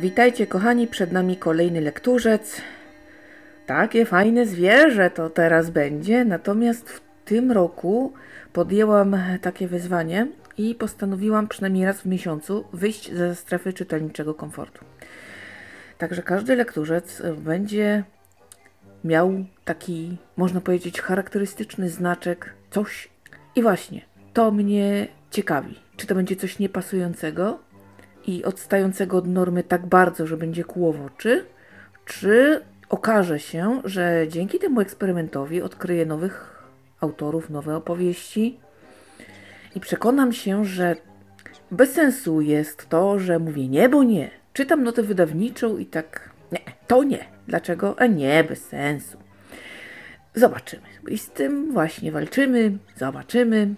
Witajcie kochani, przed nami kolejny lekturzec. Takie fajne zwierzę to teraz będzie, natomiast w tym roku podjęłam takie wyzwanie i postanowiłam przynajmniej raz w miesiącu wyjść ze strefy czytelniczego komfortu. Także każdy lekturzec będzie miał taki, można powiedzieć, charakterystyczny znaczek, coś. I właśnie, to mnie ciekawi. Czy to będzie coś niepasującego i odstającego od normy tak bardzo, że będzie kłuło w oczy, czy okaże się, że dzięki temu eksperymentowi odkryję nowych autorów, nowe opowieści i przekonam się, że bez sensu jest to, że mówię nie, bo nie. Czytam notę wydawniczą i tak nie, to nie. Dlaczego? A nie, bez sensu. Zobaczymy. I z tym właśnie walczymy, zobaczymy.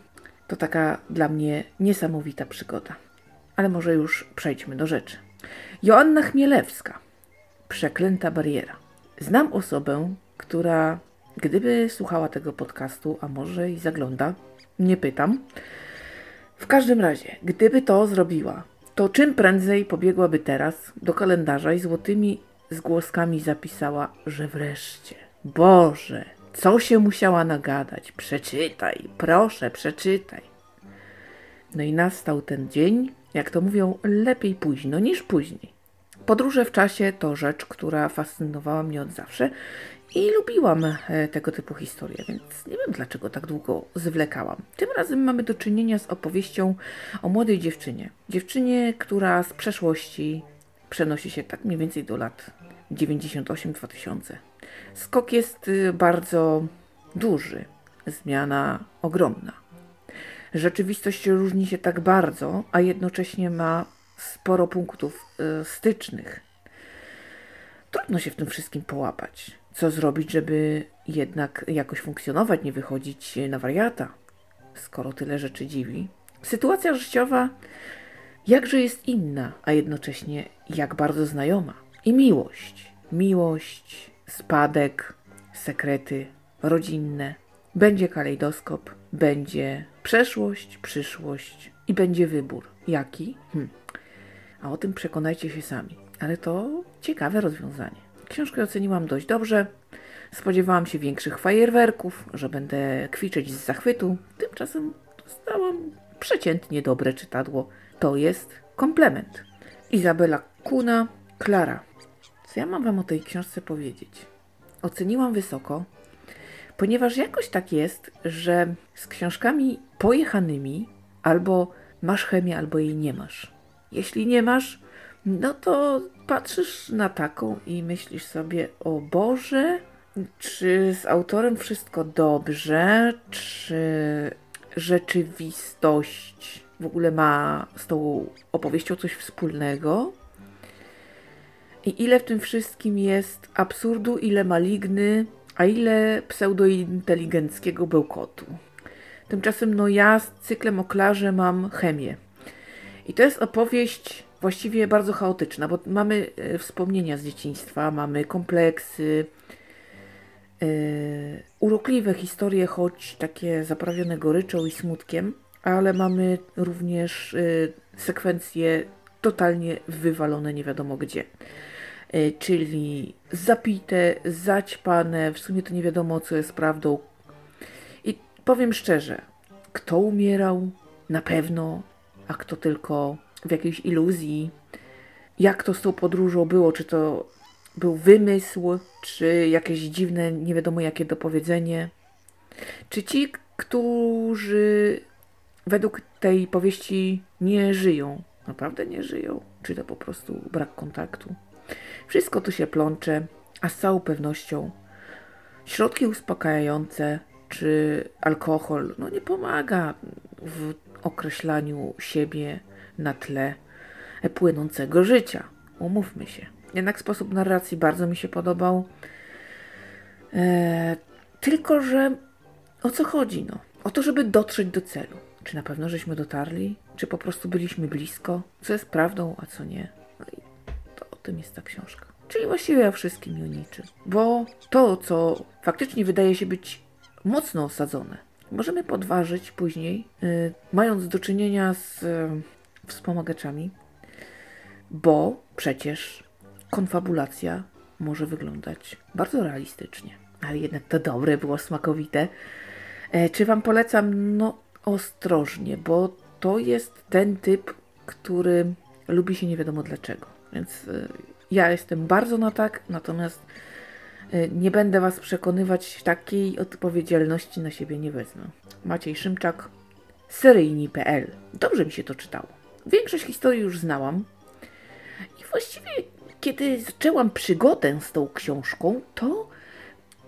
To taka dla mnie niesamowita przygoda. Ale może już przejdźmy do rzeczy. Joanna Chmielewska. Przeklęta bariera. Znam osobę, która gdyby słuchała tego podcastu, a może i zagląda, nie pytam. W każdym razie, gdyby to zrobiła, to czym prędzej pobiegłaby teraz do kalendarza i złotymi zgłoskami zapisała, że wreszcie, Boże, co się musiała nagadać? Przeczytaj, proszę, przeczytaj. No i nastał ten dzień, jak to mówią, lepiej późno niż później. Podróże w czasie to rzecz, która fascynowała mnie od zawsze i lubiłam e, tego typu historie, więc nie wiem dlaczego tak długo zwlekałam. Tym razem mamy do czynienia z opowieścią o młodej dziewczynie. Dziewczynie, która z przeszłości przenosi się tak mniej więcej do lat 98-2000. Skok jest y, bardzo duży, zmiana ogromna. Rzeczywistość różni się tak bardzo, a jednocześnie ma sporo punktów y, stycznych. Trudno się w tym wszystkim połapać. Co zrobić, żeby jednak jakoś funkcjonować, nie wychodzić na wariata, skoro tyle rzeczy dziwi? Sytuacja życiowa jakże jest inna, a jednocześnie jak bardzo znajoma. I miłość. Miłość, spadek, sekrety rodzinne. Będzie kalejdoskop, będzie przeszłość, przyszłość i będzie wybór. Jaki? Hm. A o tym przekonajcie się sami. Ale to ciekawe rozwiązanie. Książkę oceniłam dość dobrze. Spodziewałam się większych fajerwerków, że będę kwiczeć z zachwytu. Tymczasem dostałam przeciętnie dobre czytadło. To jest komplement. Izabela Kuna, Klara. Co ja mam wam o tej książce powiedzieć? Oceniłam wysoko, ponieważ jakoś tak jest, że z książkami pojechanymi albo masz chemię, albo jej nie masz. Jeśli nie masz, no to patrzysz na taką i myślisz sobie, o Boże, czy z autorem wszystko dobrze, czy rzeczywistość w ogóle ma z tą opowieścią coś wspólnego? I ile w tym wszystkim jest absurdu, ile maligny, a ile pseudointeligenckiego bełkotu. Tymczasem no ja z cyklem o Klarze mam chemię. I to jest opowieść właściwie bardzo chaotyczna, bo mamy e, wspomnienia z dzieciństwa, mamy kompleksy, e, urokliwe historie, choć takie zaprawione goryczą i smutkiem, ale mamy również e, sekwencje totalnie wywalone nie wiadomo gdzie. Czyli zapite, zaćpane, w sumie to nie wiadomo co jest prawdą. I powiem szczerze, kto umierał? Na pewno, a kto tylko w jakiejś iluzji. Jak to z tą podróżą było? Czy to był wymysł, czy jakieś dziwne, nie wiadomo jakie dopowiedzenie? Czy ci, którzy według tej powieści nie żyją, naprawdę nie żyją? Czy to po prostu brak kontaktu? Wszystko tu się plącze, a z całą pewnością środki uspokajające czy alkohol no nie pomaga w określaniu siebie na tle płynącego życia. Umówmy się. Jednak sposób narracji bardzo mi się podobał. Eee, tylko, że o co chodzi? No? O to, żeby dotrzeć do celu. Czy na pewno żeśmy dotarli? Czy po prostu byliśmy blisko? Co jest prawdą, a co nie? No i tym jest ta książka. Czyli właściwie o wszystkim i o niczym. Bo to, co faktycznie wydaje się być mocno osadzone, możemy podważyć później, yy, mając do czynienia z yy, wspomagaczami, bo przecież konfabulacja może wyglądać bardzo realistycznie. Ale jednak to dobre było, smakowite. E, czy Wam polecam? No, ostrożnie, bo to jest ten typ, który lubi się nie wiadomo dlaczego. Więc e, ja jestem bardzo na tak, natomiast e, nie będę Was przekonywać, takiej odpowiedzialności na siebie nie wezmę. Maciej Szymczak, seryjni.pl. Dobrze mi się to czytało. Większość historii już znałam. I właściwie, kiedy zaczęłam przygodę z tą książką, to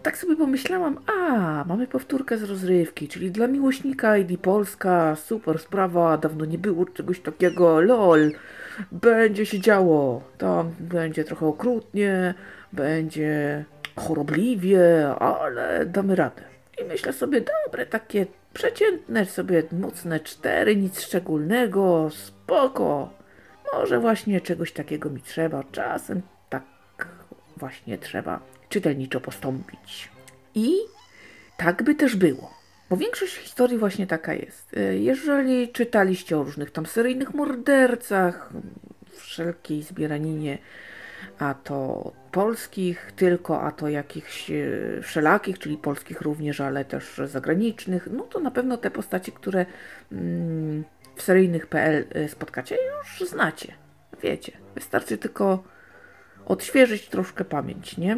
tak sobie pomyślałam, a mamy powtórkę z rozrywki, czyli dla miłośnika ID Polska, super sprawa, dawno nie było czegoś takiego, lol, będzie się działo, tam będzie trochę okrutnie, będzie chorobliwie, ale damy radę. I myślę sobie, dobre, takie przeciętne sobie, mocne cztery, nic szczególnego, spoko. Może właśnie czegoś takiego mi trzeba, czasem tak właśnie trzeba czytelniczo postąpić. I tak by też było. Bo większość historii właśnie taka jest. E, jeżeli czytaliście o różnych tam seryjnych mordercach, wszelkiej zbieraninie, a to polskich tylko, a to jakichś e, wszelakich, czyli polskich również, ale też zagranicznych, no to na pewno te postacie, które mm, w seryjnych.pl e, spotkacie, już znacie. Wiecie, wystarczy tylko odświeżyć troszkę pamięć, nie?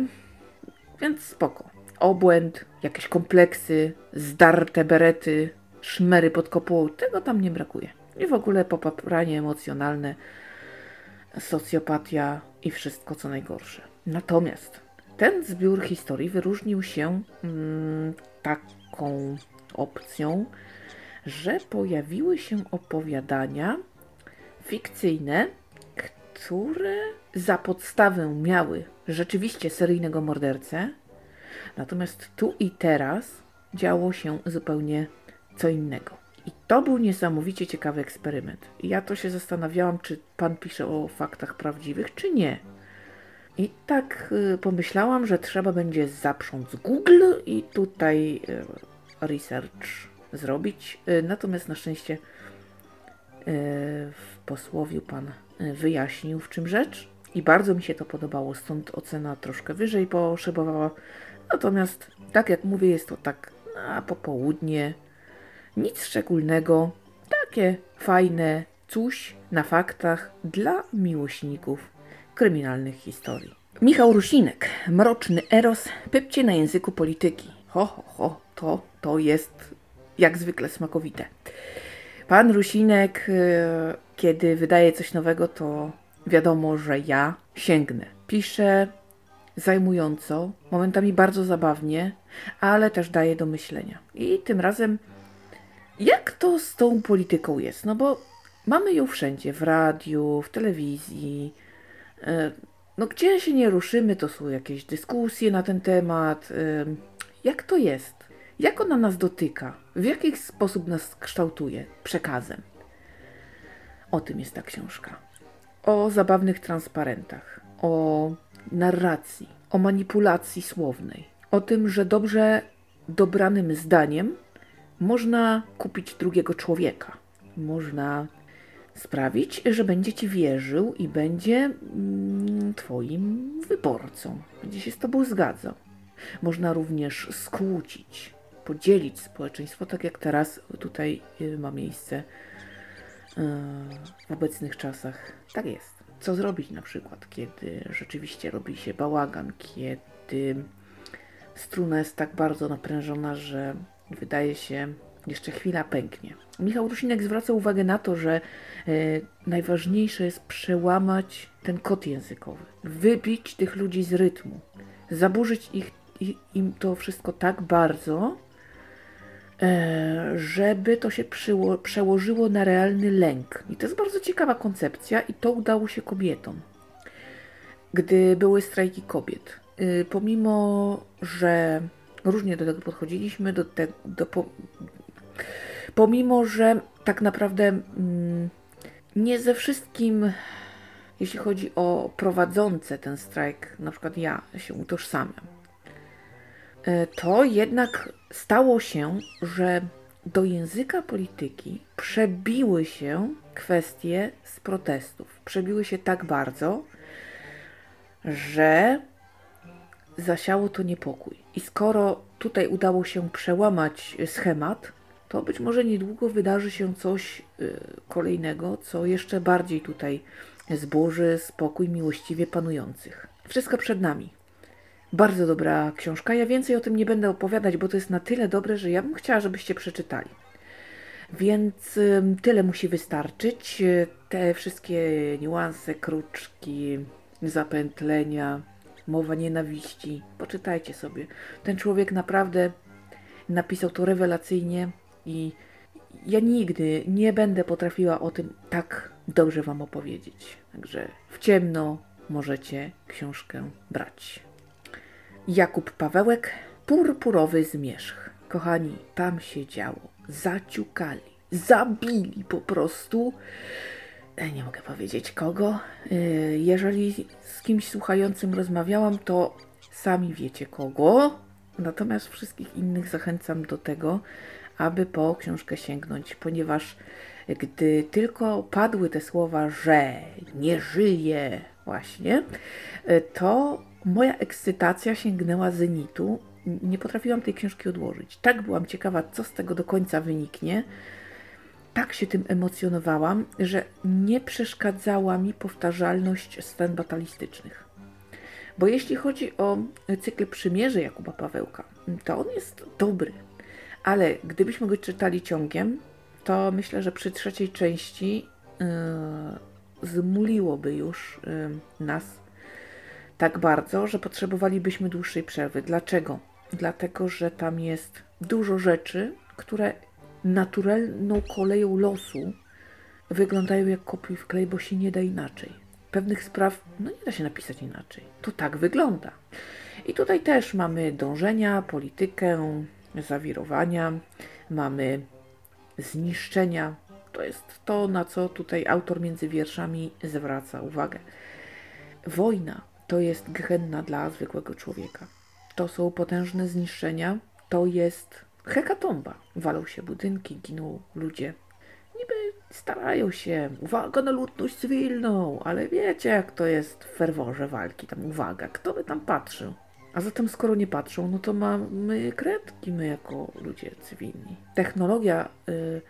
Więc spoko. Obłęd, jakieś kompleksy, zdarte berety, szmery pod kopułą, tego tam nie brakuje. I w ogóle popapranie emocjonalne, socjopatia i wszystko co najgorsze. Natomiast ten zbiór historii wyróżnił się mm, taką opcją, że pojawiły się opowiadania fikcyjne, które za podstawę miały rzeczywiście seryjnego mordercę, natomiast tu i teraz działo się zupełnie co innego. I to był niesamowicie ciekawy eksperyment. Ja to się zastanawiałam, czy pan pisze o faktach prawdziwych, czy nie. I tak y, pomyślałam, że trzeba będzie zaprząc Google i tutaj y, research zrobić. Y, natomiast na szczęście w posłowiu pan wyjaśnił, w czym rzecz i bardzo mi się to podobało, stąd ocena troszkę wyżej poszybowała. Natomiast, tak jak mówię, jest to tak na popołudnie, nic szczególnego, takie fajne coś na faktach dla miłośników kryminalnych historii. Michał Rusinek, mroczny eros, pypcie na języku polityki. Ho, ho, ho, to, to jest jak zwykle smakowite. Pan Rusinek, y, kiedy wydaje coś nowego, to wiadomo, że ja sięgnę. Piszę zajmująco, momentami bardzo zabawnie, ale też daje do myślenia. I tym razem, jak to z tą polityką jest? No bo mamy ją wszędzie, w radiu, w telewizji. E, no gdzie się nie ruszymy, to są jakieś dyskusje na ten temat. E, jak to jest? Jak ona nas dotyka? W jaki sposób nas kształtuje przekazem? O tym jest ta książka o zabawnych transparentach, o narracji, o manipulacji słownej, o tym, że dobrze dobranym zdaniem można kupić drugiego człowieka. Można sprawić, że będzie ci wierzył i będzie mm, Twoim wyborcą, będzie się z Tobą zgadzał. Można również skłócić, podzielić społeczeństwo, tak jak teraz tutaj y, ma miejsce w obecnych czasach. Tak jest. Co zrobić na przykład, kiedy rzeczywiście robi się bałagan, kiedy struna jest tak bardzo naprężona, że wydaje się, jeszcze chwila pęknie. Michał Rusinek zwraca uwagę na to, że e, najważniejsze jest przełamać ten kod językowy, wybić tych ludzi z rytmu, zaburzyć ich, im to wszystko tak bardzo, żeby to się przełożyło na realny lęk. I to jest bardzo ciekawa koncepcja, i to udało się kobietom. Gdy były strajki kobiet, y, pomimo że różnie do tego podchodziliśmy, do te, do, po, pomimo że tak naprawdę mm, nie ze wszystkim, jeśli chodzi o prowadzące ten strajk, na przykład ja się utożsamiam. E, to jednak stało się, że do języka polityki przebiły się kwestie z protestów. Przebiły się tak bardzo, że zasiało to niepokój. I skoro tutaj udało się przełamać schemat, to być może niedługo wydarzy się coś y, kolejnego, co jeszcze bardziej tutaj zburzy spokój miłościwie panujących. Wszystko przed nami. Bardzo dobra książka. Ja więcej o tym nie będę opowiadać, bo to jest na tyle dobre, że ja bym chciała, żebyście przeczytali. Więc tyle musi wystarczyć. Te wszystkie niuanse, kruczki, zapętlenia, mowa nienawiści. Poczytajcie sobie. Ten człowiek naprawdę napisał to rewelacyjnie i ja nigdy nie będę potrafiła o tym tak dobrze Wam opowiedzieć. Także w ciemno możecie książkę brać. Jakub Pawełek, Purpurowy Zmierzch. Kochani, tam się działo. Zaciukali, zabili po prostu. E, nie mogę powiedzieć kogo. E, jeżeli z kimś słuchającym rozmawiałam, to sami wiecie kogo. Natomiast wszystkich innych zachęcam do tego, aby po książkę sięgnąć, ponieważ gdy tylko padły te słowa, że nie żyje, właśnie, e, to moja ekscytacja sięgnęła zenitu. Nie potrafiłam tej książki odłożyć. Tak byłam ciekawa, co z tego do końca wyniknie. Tak się tym emocjonowałam, że nie przeszkadzała mi powtarzalność scen batalistycznych. Bo jeśli chodzi o cykl Przymierze Jakuba Pawełka, to on jest dobry. Ale gdybyśmy go czytali ciągiem, to myślę, że przy trzeciej części yy, zmuliłoby już yy, nas tak bardzo, że potrzebowalibyśmy dłuższej przerwy. Dlaczego? Dlatego, że tam jest dużo rzeczy, które naturalną koleją losu wyglądają jak kopiuj w klej, bo się nie da inaczej. Pewnych spraw no nie da się napisać inaczej. To tak wygląda. I tutaj też mamy dążenia, politykę, zawirowania, mamy zniszczenia. To jest to, na co tutaj autor między wierszami zwraca uwagę. Wojna to jest gehenna dla zwykłego człowieka. To są potężne zniszczenia, to jest hekatomba. Walą się budynki, giną ludzie. Niby starają się, uwaga na ludność cywilną, ale wiecie jak to jest w ferworze walki, tam uwaga, kto by tam patrzył? A zatem skoro nie patrzą, no to mamy kredki my jako ludzie cywilni. Technologia y,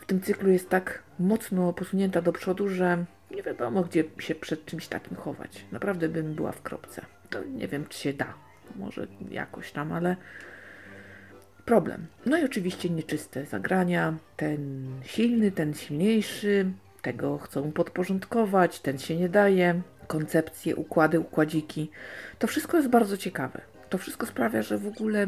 w tym cyklu jest tak mocno posunięta do przodu, że nie wiadomo, gdzie się przed czymś takim chować. Naprawdę bym była w kropce. To nie wiem, czy się da. Może jakoś tam, ale problem. No i oczywiście nieczyste zagrania. Ten silny, ten silniejszy, tego chcą podporządkować, ten się nie daje. Koncepcje, układy, układziki. To wszystko jest bardzo ciekawe. To wszystko sprawia, że w ogóle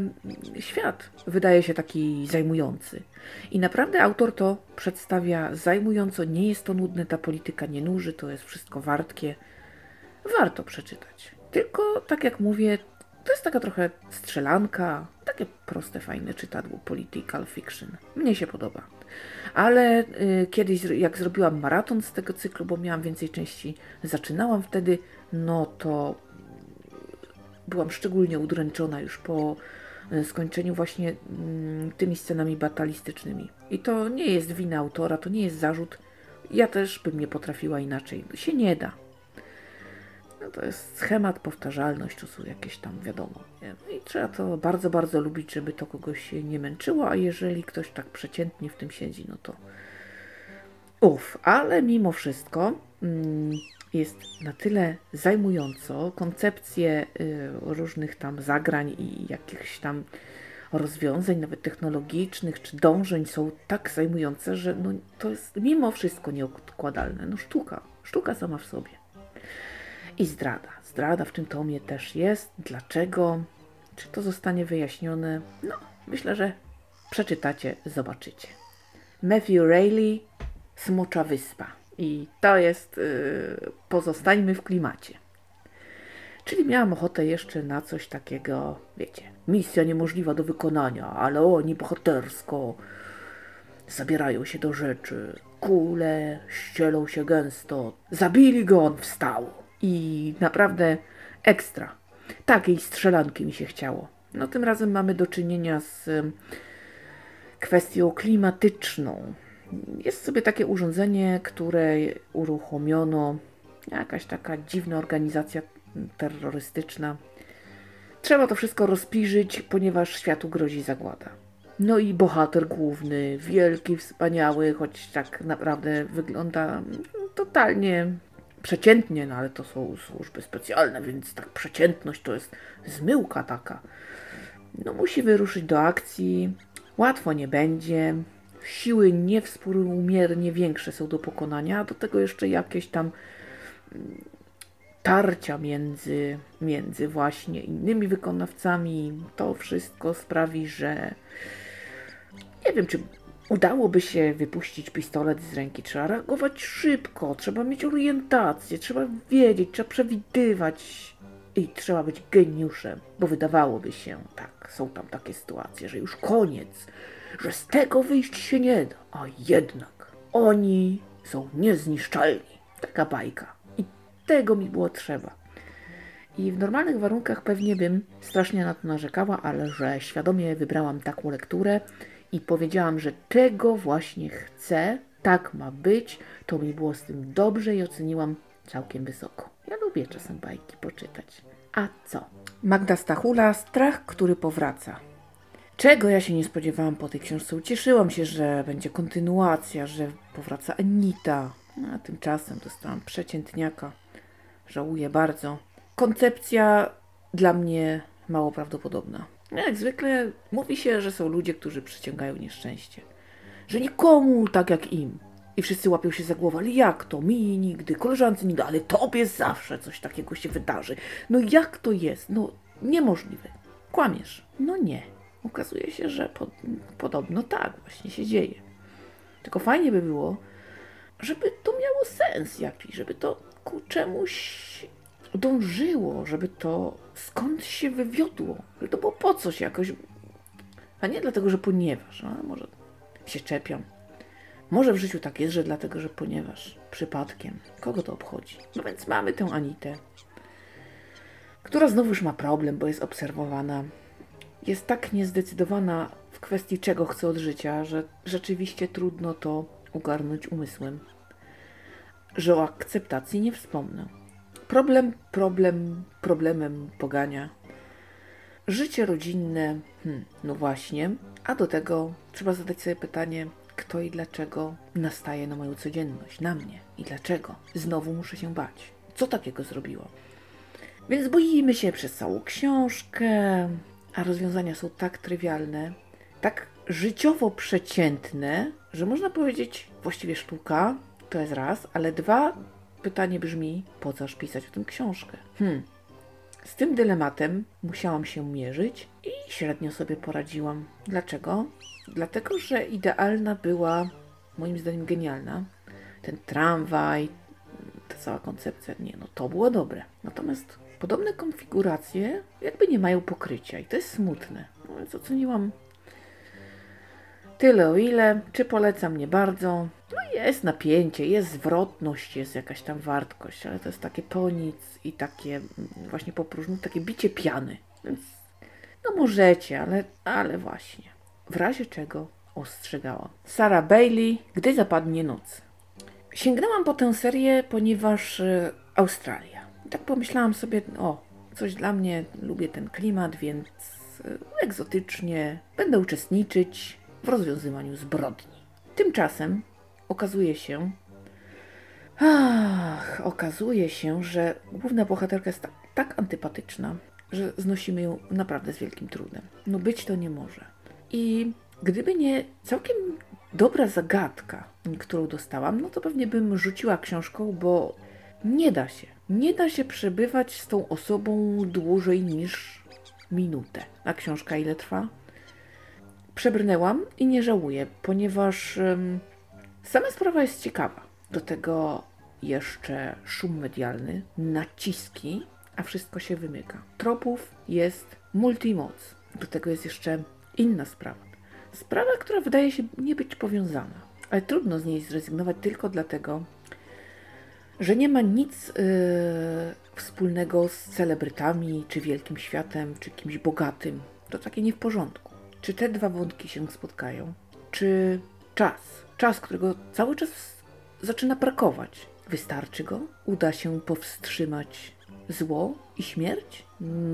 świat wydaje się taki zajmujący. I naprawdę autor to przedstawia zajmująco. Nie jest to nudne, ta polityka nie nuży, to jest wszystko wartkie. Warto przeczytać. Tylko, tak jak mówię, to jest taka trochę strzelanka, takie proste, fajne czytadło political fiction. Mnie się podoba. Ale y, kiedyś, jak zrobiłam maraton z tego cyklu, bo miałam więcej części, zaczynałam wtedy, no to byłam szczególnie udręczona już po y, skończeniu właśnie y, tymi scenami batalistycznymi. I to nie jest wina autora, to nie jest zarzut. Ja też bym nie potrafiła inaczej. Się nie da. No to jest schemat, powtarzalność, to są jakieś tam, wiadomo. No i trzeba to bardzo, bardzo lubić, żeby to kogoś się nie męczyło, a jeżeli ktoś tak przeciętnie w tym siedzi, no to uff, ale mimo wszystko mm, jest na tyle zajmująco, koncepcje y, różnych tam zagrań i jakichś tam rozwiązań, nawet technologicznych czy dążeń są tak zajmujące, że no, to jest mimo wszystko nieodkładalne. No sztuka, sztuka sama w sobie. I zdrada. Zdrada w tym tomie też jest. Dlaczego? Czy to zostanie wyjaśnione? No, myślę, że przeczytacie, zobaczycie. Matthew Rayleigh, Smocza Wyspa. I to jest, yy, pozostańmy w klimacie. Czyli miałam ochotę jeszcze na coś takiego, wiecie, misja niemożliwa do wykonania, ale oni bohatersko zabierają się do rzeczy. Kule ścielą się gęsto. Zabili go, on wstał i naprawdę ekstra. Takiej strzelanki mi się chciało. No tym razem mamy do czynienia z kwestią klimatyczną. Jest sobie takie urządzenie, które uruchomiono, jakaś taka dziwna organizacja terrorystyczna. Trzeba to wszystko rozpiżyć, ponieważ światu grozi zagłada. No i bohater główny, wielki, wspaniały, choć tak naprawdę wygląda totalnie przeciętnie, no ale to są służby specjalne, więc tak przeciętność to jest zmyłka taka. No musi wyruszyć do akcji, łatwo nie będzie, siły niewspółmiernie większe są do pokonania, a do tego jeszcze jakieś tam mm, tarcia między, między właśnie innymi wykonawcami. To wszystko sprawi, że nie wiem, czy udałoby się wypuścić pistolet z ręki. Trzeba reagować szybko, trzeba mieć orientację, trzeba wiedzieć, trzeba przewidywać i trzeba być geniuszem, bo wydawałoby się, tak, są tam takie sytuacje, że już koniec, że z tego wyjść się nie da, a jednak oni są niezniszczalni. Taka bajka. I tego mi było trzeba. I w normalnych warunkach pewnie bym strasznie na to narzekała, ale że świadomie wybrałam taką lekturę i powiedziałam, że tego właśnie chcę, tak ma być, to mi było z tym dobrze i oceniłam całkiem wysoko. Ja lubię czasem bajki poczytać. A co? Magda Stachula, Strach, który powraca. Czego ja się nie spodziewałam po tej książce? Ucieszyłam się, że będzie kontynuacja, że powraca Anita. A tymczasem dostałam przeciętniaka. Żałuję bardzo. Koncepcja dla mnie mało prawdopodobna. Jak zwykle mówi się, że są ludzie, którzy przyciągają nieszczęście. Że nikomu tak jak im. I wszyscy łapią się za głowę, ale jak to? Mi nigdy, koleżance nigdy, ale tobie zawsze coś takiego się wydarzy. No jak to jest? No niemożliwe. Kłamiesz. No nie. Okazuje się, że pod, podobno tak właśnie się dzieje. Tylko fajnie by było, żeby to miało sens jakiś, żeby to ku czemuś dążyło, żeby to skąd się wywiodło, żeby to było po coś jakoś, a nie dlatego, że ponieważ, może się czepiam. Może w życiu tak jest, że dlatego, że ponieważ przypadkiem, kogo to obchodzi? No więc mamy tę Anitę, która znowu już ma problem, bo jest obserwowana. Jest tak niezdecydowana w kwestii czego chce od życia, że rzeczywiście trudno to ugarnąć umysłem. Że o akceptacji nie wspomnę. Problem, problem, problemem pogania. Życie rodzinne, hmm, no właśnie, a do tego trzeba zadać sobie pytanie, kto i dlaczego nastaje na moją codzienność, na mnie i dlaczego. Znowu muszę się bać. Co takiego zrobiło? Więc boimy się przez całą książkę, a rozwiązania są tak trywialne, tak życiowo przeciętne, że można powiedzieć, właściwie sztuka, to jest raz, ale dwa, pytanie brzmi, po coż pisać o tym książkę? Hmm. Z tym dylematem musiałam się mierzyć i średnio sobie poradziłam. Dlaczego? Dlatego, że idealna była, moim zdaniem genialna, ten tramwaj, ta cała koncepcja, nie no, to było dobre. Natomiast podobne konfiguracje jakby nie mają pokrycia i to jest smutne. No więc oceniłam tyle o ile, czy polecam nie bardzo. No jest napięcie, jest zwrotność, jest jakaś tam wartkość, ale to jest takie to nic i takie mm, właśnie po próżni, takie bicie piany. Więc no możecie, ale, ale właśnie. W razie czego ostrzegałam. Sarah Bailey, gdy zapadnie noc. Sięgnęłam po tę serię, ponieważ y, Australia. I tak pomyślałam sobie, o, coś dla mnie, lubię ten klimat, więc y, egzotycznie będę uczestniczyć w rozwiązywaniu zbrodni. Tymczasem okazuje się, ach, okazuje się, że główna bohaterka jest tak antypatyczna, że znosimy ją naprawdę z wielkim trudem. No być to nie może. I gdyby nie całkiem dobra zagadka, którą dostałam, no to pewnie bym rzuciła książką, bo nie da się. Nie da się przebywać z tą osobą dłużej niż minutę. A książka ile trwa? Przebrnęłam i nie żałuję, ponieważ um, sama sprawa jest ciekawa. Do tego jeszcze szum medialny, naciski, a wszystko się wymyka. Tropów jest multimoc. Do tego jest jeszcze inna sprawa. Sprawa, która wydaje się nie być powiązana, ale trudno z niej zrezygnować tylko dlatego, że nie ma nic yy, wspólnego z celebrytami, czy wielkim światem, czy kimś bogatym. To takie nie w porządku. Czy te dwa wątki się spotkają? Czy czas, czas, którego cały czas zaczyna brakować, wystarczy go? Uda się powstrzymać zło i śmierć?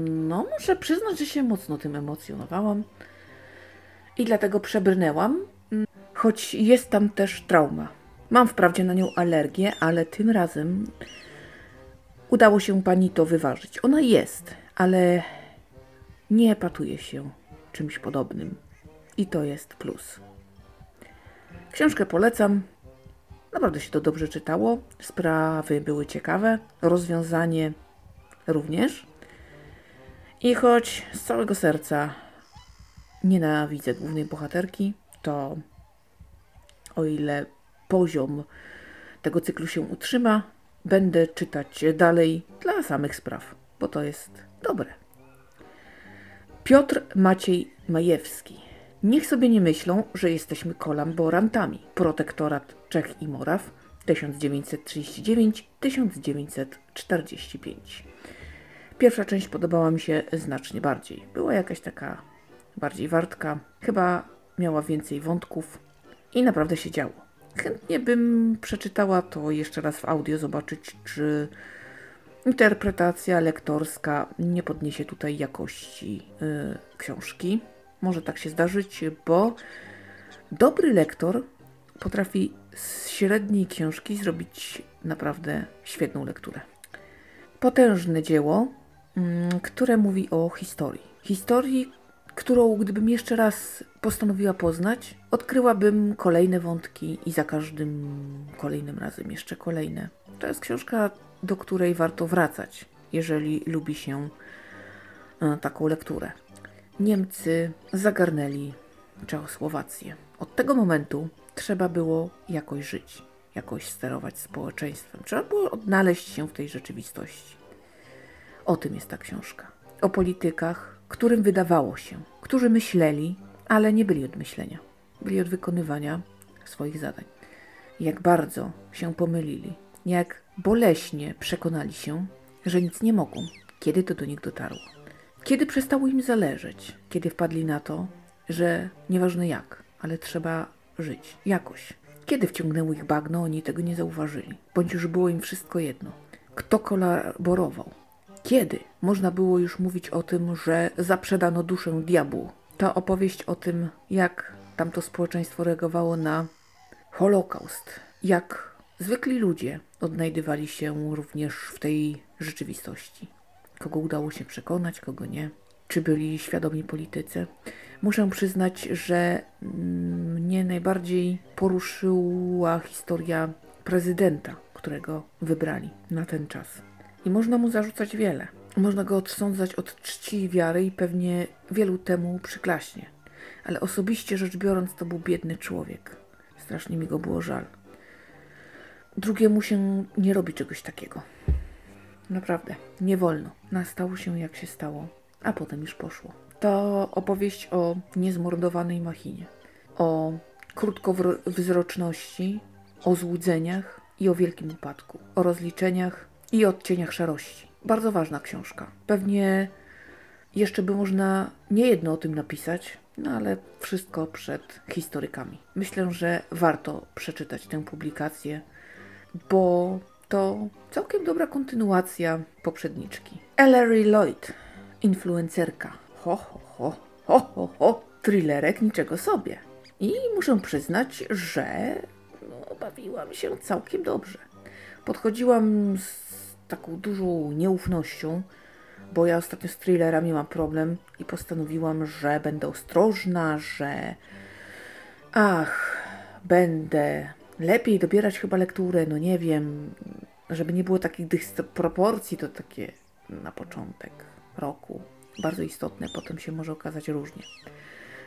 No, muszę przyznać, że się mocno tym emocjonowałam i dlatego przebrnęłam, choć jest tam też trauma. Mam wprawdzie na nią alergię, ale tym razem udało się pani to wyważyć. Ona jest, ale nie epatuje się czymś podobnym. I to jest plus. Książkę polecam. Naprawdę się to dobrze czytało. Sprawy były ciekawe, rozwiązanie również. I choć z całego serca nienawidzę głównej bohaterki, to o ile poziom tego cyklu się utrzyma, będę czytać dalej dla samych spraw, bo to jest dobre. Piotr Maciej Majewski. Niech sobie nie myślą, że jesteśmy kolaborantami. Protektorat Czech i Moraw 1939-1945. Pierwsza część podobała mi się znacznie bardziej. Była jakaś taka bardziej wartka, chyba miała więcej wątków i naprawdę się działo. Chętnie bym przeczytała to jeszcze raz w audio, zobaczyć, czy interpretacja lektorska nie podniesie tutaj jakości yy, książki. Może tak się zdarzyć, bo dobry lektor potrafi z średniej książki zrobić naprawdę świetną lekturę. Potężne dzieło, yy, które mówi o historii. Historii, którą gdybym jeszcze raz postanowiła poznać, odkryłabym kolejne wątki i za każdym kolejnym razem jeszcze kolejne. To jest książka, do której warto wracać, jeżeli lubi się e, taką lekturę. Niemcy zagarnęli Czechosłowację. Od tego momentu trzeba było jakoś żyć, jakoś sterować społeczeństwem. Trzeba było odnaleźć się w tej rzeczywistości. O tym jest ta książka. O politykach, którym wydawało się, którzy myśleli, ale nie byli od myślenia, byli od wykonywania swoich zadań. Jak bardzo się pomylili, jak boleśnie przekonali się, że nic nie mogą, kiedy to do nich dotarło. Kiedy przestało im zależeć, kiedy wpadli na to, że nieważne jak, ale trzeba żyć jakoś. Kiedy wciągnęło ich bagno, oni tego nie zauważyli, bądź już było im wszystko jedno. Kto kolaborował? Kiedy można było już mówić o tym, że zaprzedano duszę diabłu? To opowieść o tym, jak tamto społeczeństwo reagowało na Holokaust, jak zwykli ludzie odnajdywali się również w tej rzeczywistości. Kogo udało się przekonać, kogo nie. Czy byli świadomi politycy? Muszę przyznać, że mnie najbardziej poruszyła historia prezydenta, którego wybrali na ten czas. I można mu zarzucać wiele. Można go odsądzać od czci i wiary i pewnie wielu temu przyklaśnie. Ale osobiście rzecz biorąc, to był biedny człowiek. Strasznie mi go było żal. Drugiemu się nie robi czegoś takiego. Naprawdę, nie wolno. Nastało się jak się stało, a potem już poszło. To opowieść o niezmordowanej machinie, o krótkowzroczności, o złudzeniach i o wielkim upadku, o rozliczeniach i odcieniach szarości. Bardzo ważna książka. Pewnie jeszcze by można nie jedno o tym napisać, no ale wszystko przed historykami. Myślę, że warto przeczytać tę publikację, bo to całkiem dobra kontynuacja poprzedniczki. Ellery Lloyd, influencerka. Ho, ho, ho, ho, ho, ho. Thrillerek niczego sobie. I muszę przyznać, że no, bawiłam się całkiem dobrze. Podchodziłam z taką dużą nieufnością, bo ja ostatnio z thrillerami mam problem i postanowiłam, że będę ostrożna, że ach, będę lepiej dobierać chyba lekturę, no nie wiem, żeby nie było takich dysproporcji, to takie na początek roku bardzo istotne, potem się może okazać różnie.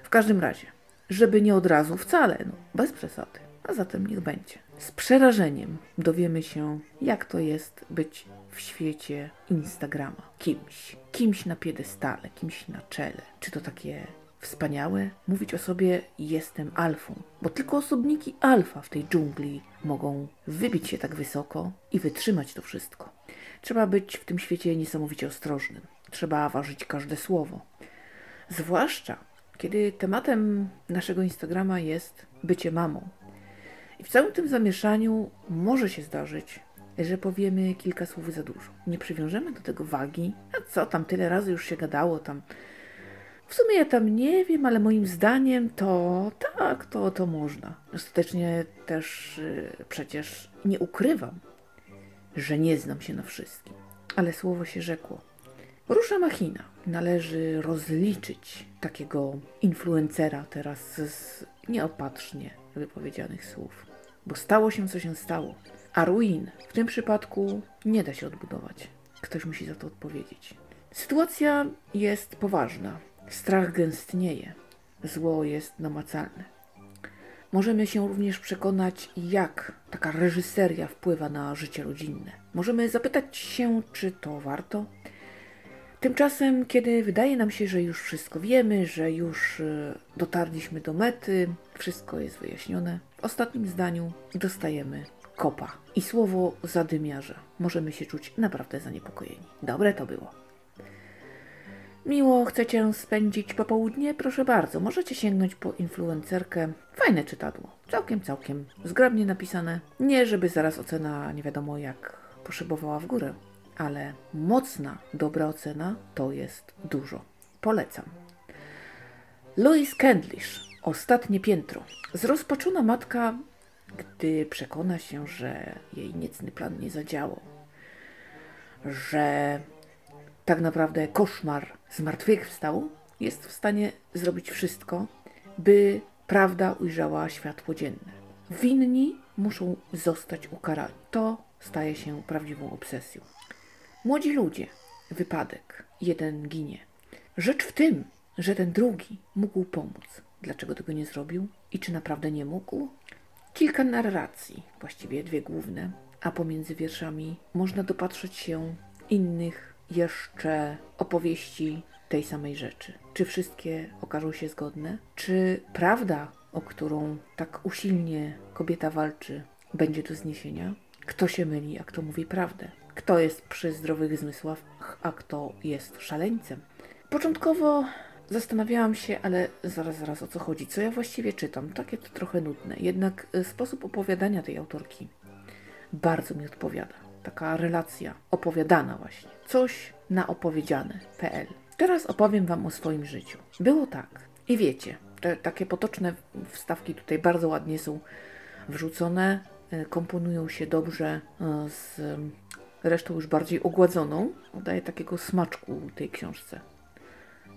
W każdym razie, żeby nie od razu wcale, no, bez przesady, a zatem niech będzie. Z przerażeniem dowiemy się, jak to jest być w świecie Instagrama. Kimś, kimś na piedestale, kimś na czele. Czy to takie wspaniałe mówić o sobie jestem alfą, bo tylko osobniki alfa w tej dżungli mogą wybić się tak wysoko i wytrzymać to wszystko. Trzeba być w tym świecie niesamowicie ostrożnym. Trzeba ważyć każde słowo. Zwłaszcza kiedy tematem naszego Instagrama jest bycie mamą. I w całym tym zamieszaniu może się zdarzyć, że powiemy kilka słów za dużo. Nie przywiążemy do tego wagi. A co tam, tyle razy już się gadało tam. W sumie ja tam nie wiem, ale moim zdaniem to tak, to, to można. Ostatecznie też yy, przecież nie ukrywam, że nie znam się na wszystkim. Ale słowo się rzekło. Rusza machina. Należy rozliczyć takiego influencera teraz z nieopatrznie wypowiedzianych słów. Bo stało się, co się stało. A ruin w tym przypadku nie da się odbudować. Ktoś musi za to odpowiedzieć. Sytuacja jest poważna. Strach gęstnieje. Zło jest namacalne. Możemy się również przekonać, jak taka reżyseria wpływa na życie rodzinne. Możemy zapytać się, czy to warto. Tymczasem, kiedy wydaje nam się, że już wszystko wiemy, że już e, dotarliśmy do mety, wszystko jest wyjaśnione, w ostatnim zdaniu dostajemy kopa i słowo zadymiarza. Możemy się czuć naprawdę zaniepokojeni. Dobre to było. Miło chcecie spędzić popołudnie? Proszę bardzo, możecie sięgnąć po influencerkę. Fajne czytadło. Całkiem, całkiem zgrabnie napisane. Nie, żeby zaraz ocena nie wiadomo jak poszybowała w górę, ale mocna, dobra ocena to jest dużo. Polecam. Louis Kendlish, Ostatnie piętro. Zrozpaczona matka, gdy przekona się, że jej niecny plan nie zadziałał, że tak naprawdę koszmar zmartwychwstał, jest w stanie zrobić wszystko, by prawda ujrzała światło dzienne. Winni muszą zostać ukarani. To staje się prawdziwą obsesją. Młodzi ludzie, wypadek, jeden ginie. Rzecz w tym, że ten drugi mógł pomóc. Dlaczego tego nie zrobił i czy naprawdę nie mógł? Kilka narracji, właściwie dwie główne, a pomiędzy wierszami można dopatrzeć się innych jeszcze opowieści tej samej rzeczy. Czy wszystkie okażą się zgodne? Czy prawda, o którą tak usilnie kobieta walczy, będzie do zniesienia? Kto się myli, a kto mówi prawdę? Kto jest przy zdrowych zmysłach, a kto jest szaleńcem? Początkowo zastanawiałam się, ale zaraz, zaraz o co chodzi? Co ja właściwie czytam? Takie to trochę nudne. Jednak y, sposób opowiadania tej autorki bardzo mi odpowiada. Taka relacja opowiadana właśnie. Coś na opowiedziane.pl. Teraz opowiem Wam o swoim życiu. Było tak. I wiecie, te takie potoczne wstawki tutaj bardzo ładnie są wrzucone, y, komponują się dobrze y, z resztą już bardziej ogładzoną. Daje takiego smaczku tej książce.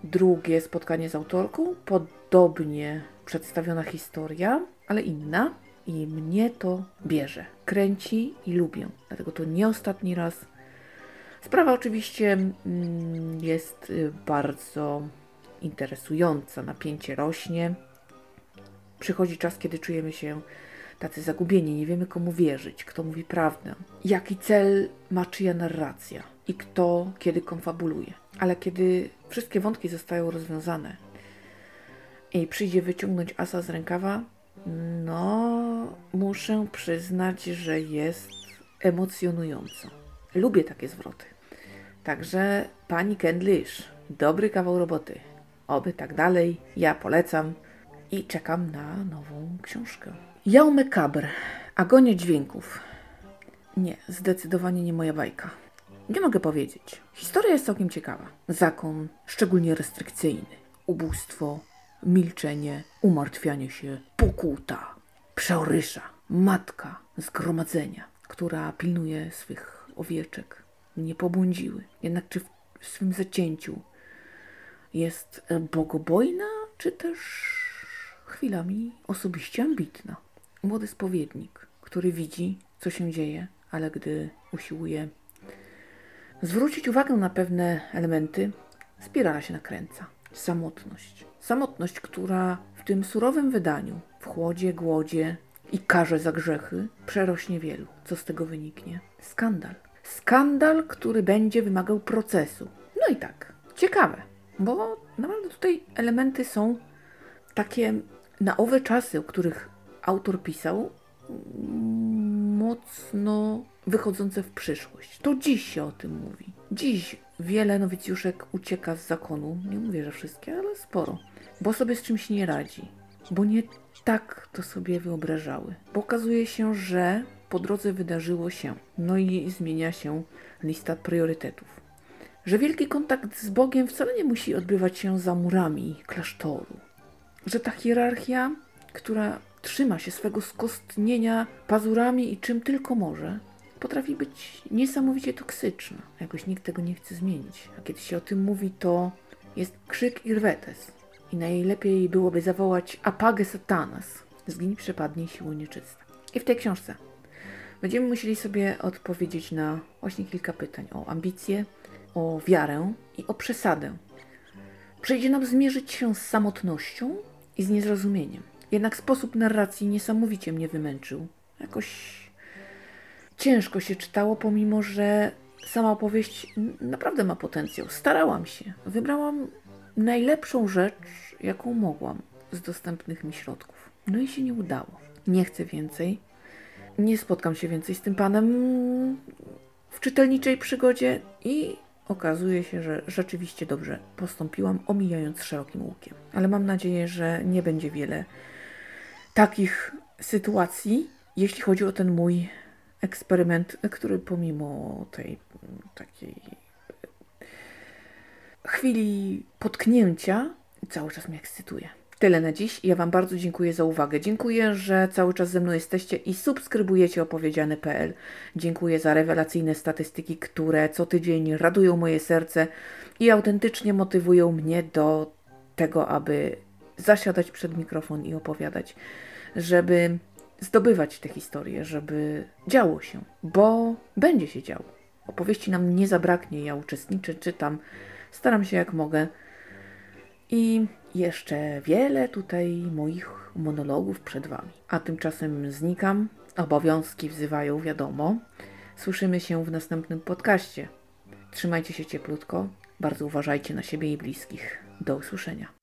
Drugie spotkanie z autorką, podobnie przedstawiona historia, ale inna. I mnie to bierze, kręci i lubię. Dlatego to nie ostatni raz. Sprawa oczywiście mm, jest y, bardzo interesująca, napięcie rośnie. Przychodzi czas, kiedy czujemy się tacy zagubieni, nie wiemy komu wierzyć, kto mówi prawdę, jaki cel ma czyja narracja i kto kiedy konfabuluje. Ale kiedy wszystkie wątki zostają rozwiązane i przyjdzie wyciągnąć asa z rękawa, no muszę przyznać, że jest emocjonująco. Lubię takie zwroty. Także pani Kendlish, dobry kawał roboty. Oby tak dalej. Ja polecam i czekam na nową książkę. Jaume Kabr, Agonia dźwięków. Nie, zdecydowanie nie moja bajka. Nie mogę powiedzieć. Historia jest całkiem ciekawa. Zakon szczególnie restrykcyjny. Ubóstwo, milczenie, umartwianie się, pokuta, przeorysza, matka zgromadzenia, która pilnuje swych owieczek. Nie pobłądziły. Jednak czy w swym zacięciu jest bogobojna, czy też chwilami osobiście ambitna? Młody spowiednik, który widzi, co się dzieje, ale gdy usiłuje zwrócić uwagę na pewne elementy, spirala się nakręca. Samotność. Samotność, która w tym surowym wydaniu, w chłodzie, głodzie i karze za grzechy, przerośnie wielu. Co z tego wyniknie? Skandal. Skandal, który będzie wymagał procesu. No i tak, ciekawe, bo naprawdę tutaj elementy są takie na owe czasy, o których autor pisał, mocno wychodzące w przyszłość. To dziś się o tym mówi. Dziś wiele nowicjuszek ucieka z zakonu, nie mówię, że wszystkie, ale sporo, bo sobie z czymś nie radzi, bo nie tak to sobie wyobrażały. Bo okazuje się, że po drodze wydarzyło się, no i zmienia się lista priorytetów. Że wielki kontakt z Bogiem wcale nie musi odbywać się za murami klasztoru. Że ta hierarchia, która trzyma się swego skostnienia pazurami i czym tylko może, potrafi być niesamowicie toksyczna. Jakoś nikt tego nie chce zmienić. A kiedy się o tym mówi, to jest krzyk i rwetes. I najlepiej byłoby zawołać apagę satanas. Zgiń przepadnie siły nieczysta. I w tej książce będziemy musieli sobie odpowiedzieć na właśnie kilka pytań o ambicje, o wiarę i o przesadę. Przejdzie nam zmierzyć się z samotnością i z niezrozumieniem. Jednak sposób narracji niesamowicie mnie wymęczył. Jakoś ciężko się czytało, pomimo że sama opowieść naprawdę ma potencjał. Starałam się. Wybrałam najlepszą rzecz, jaką mogłam z dostępnych mi środków. No i się nie udało. Nie chcę więcej. Nie spotkam się więcej z tym panem w czytelniczej przygodzie i okazuje się, że rzeczywiście dobrze postąpiłam, omijając szerokim łukiem. Ale mam nadzieję, że nie będzie wiele takich sytuacji, jeśli chodzi o ten mój eksperyment, który pomimo tej takiej chwili potknięcia cały czas mnie ekscytuje. Tyle na dziś. Ja Wam bardzo dziękuję za uwagę. Dziękuję, że cały czas ze mną jesteście i subskrybujecie opowiedziane.pl. Dziękuję za rewelacyjne statystyki, które co tydzień radują moje serce i autentycznie motywują mnie do tego, aby zasiadać przed mikrofon i opowiadać, żeby zdobywać te historie, żeby działo się, bo będzie się działo. Opowieści nam nie zabraknie, ja uczestniczę, czytam, staram się jak mogę. I jeszcze wiele tutaj moich monologów przed Wami. A tymczasem znikam, obowiązki wzywają, wiadomo. Słyszymy się w następnym podcaście. Trzymajcie się cieplutko, bardzo uważajcie na siebie i bliskich. Do usłyszenia.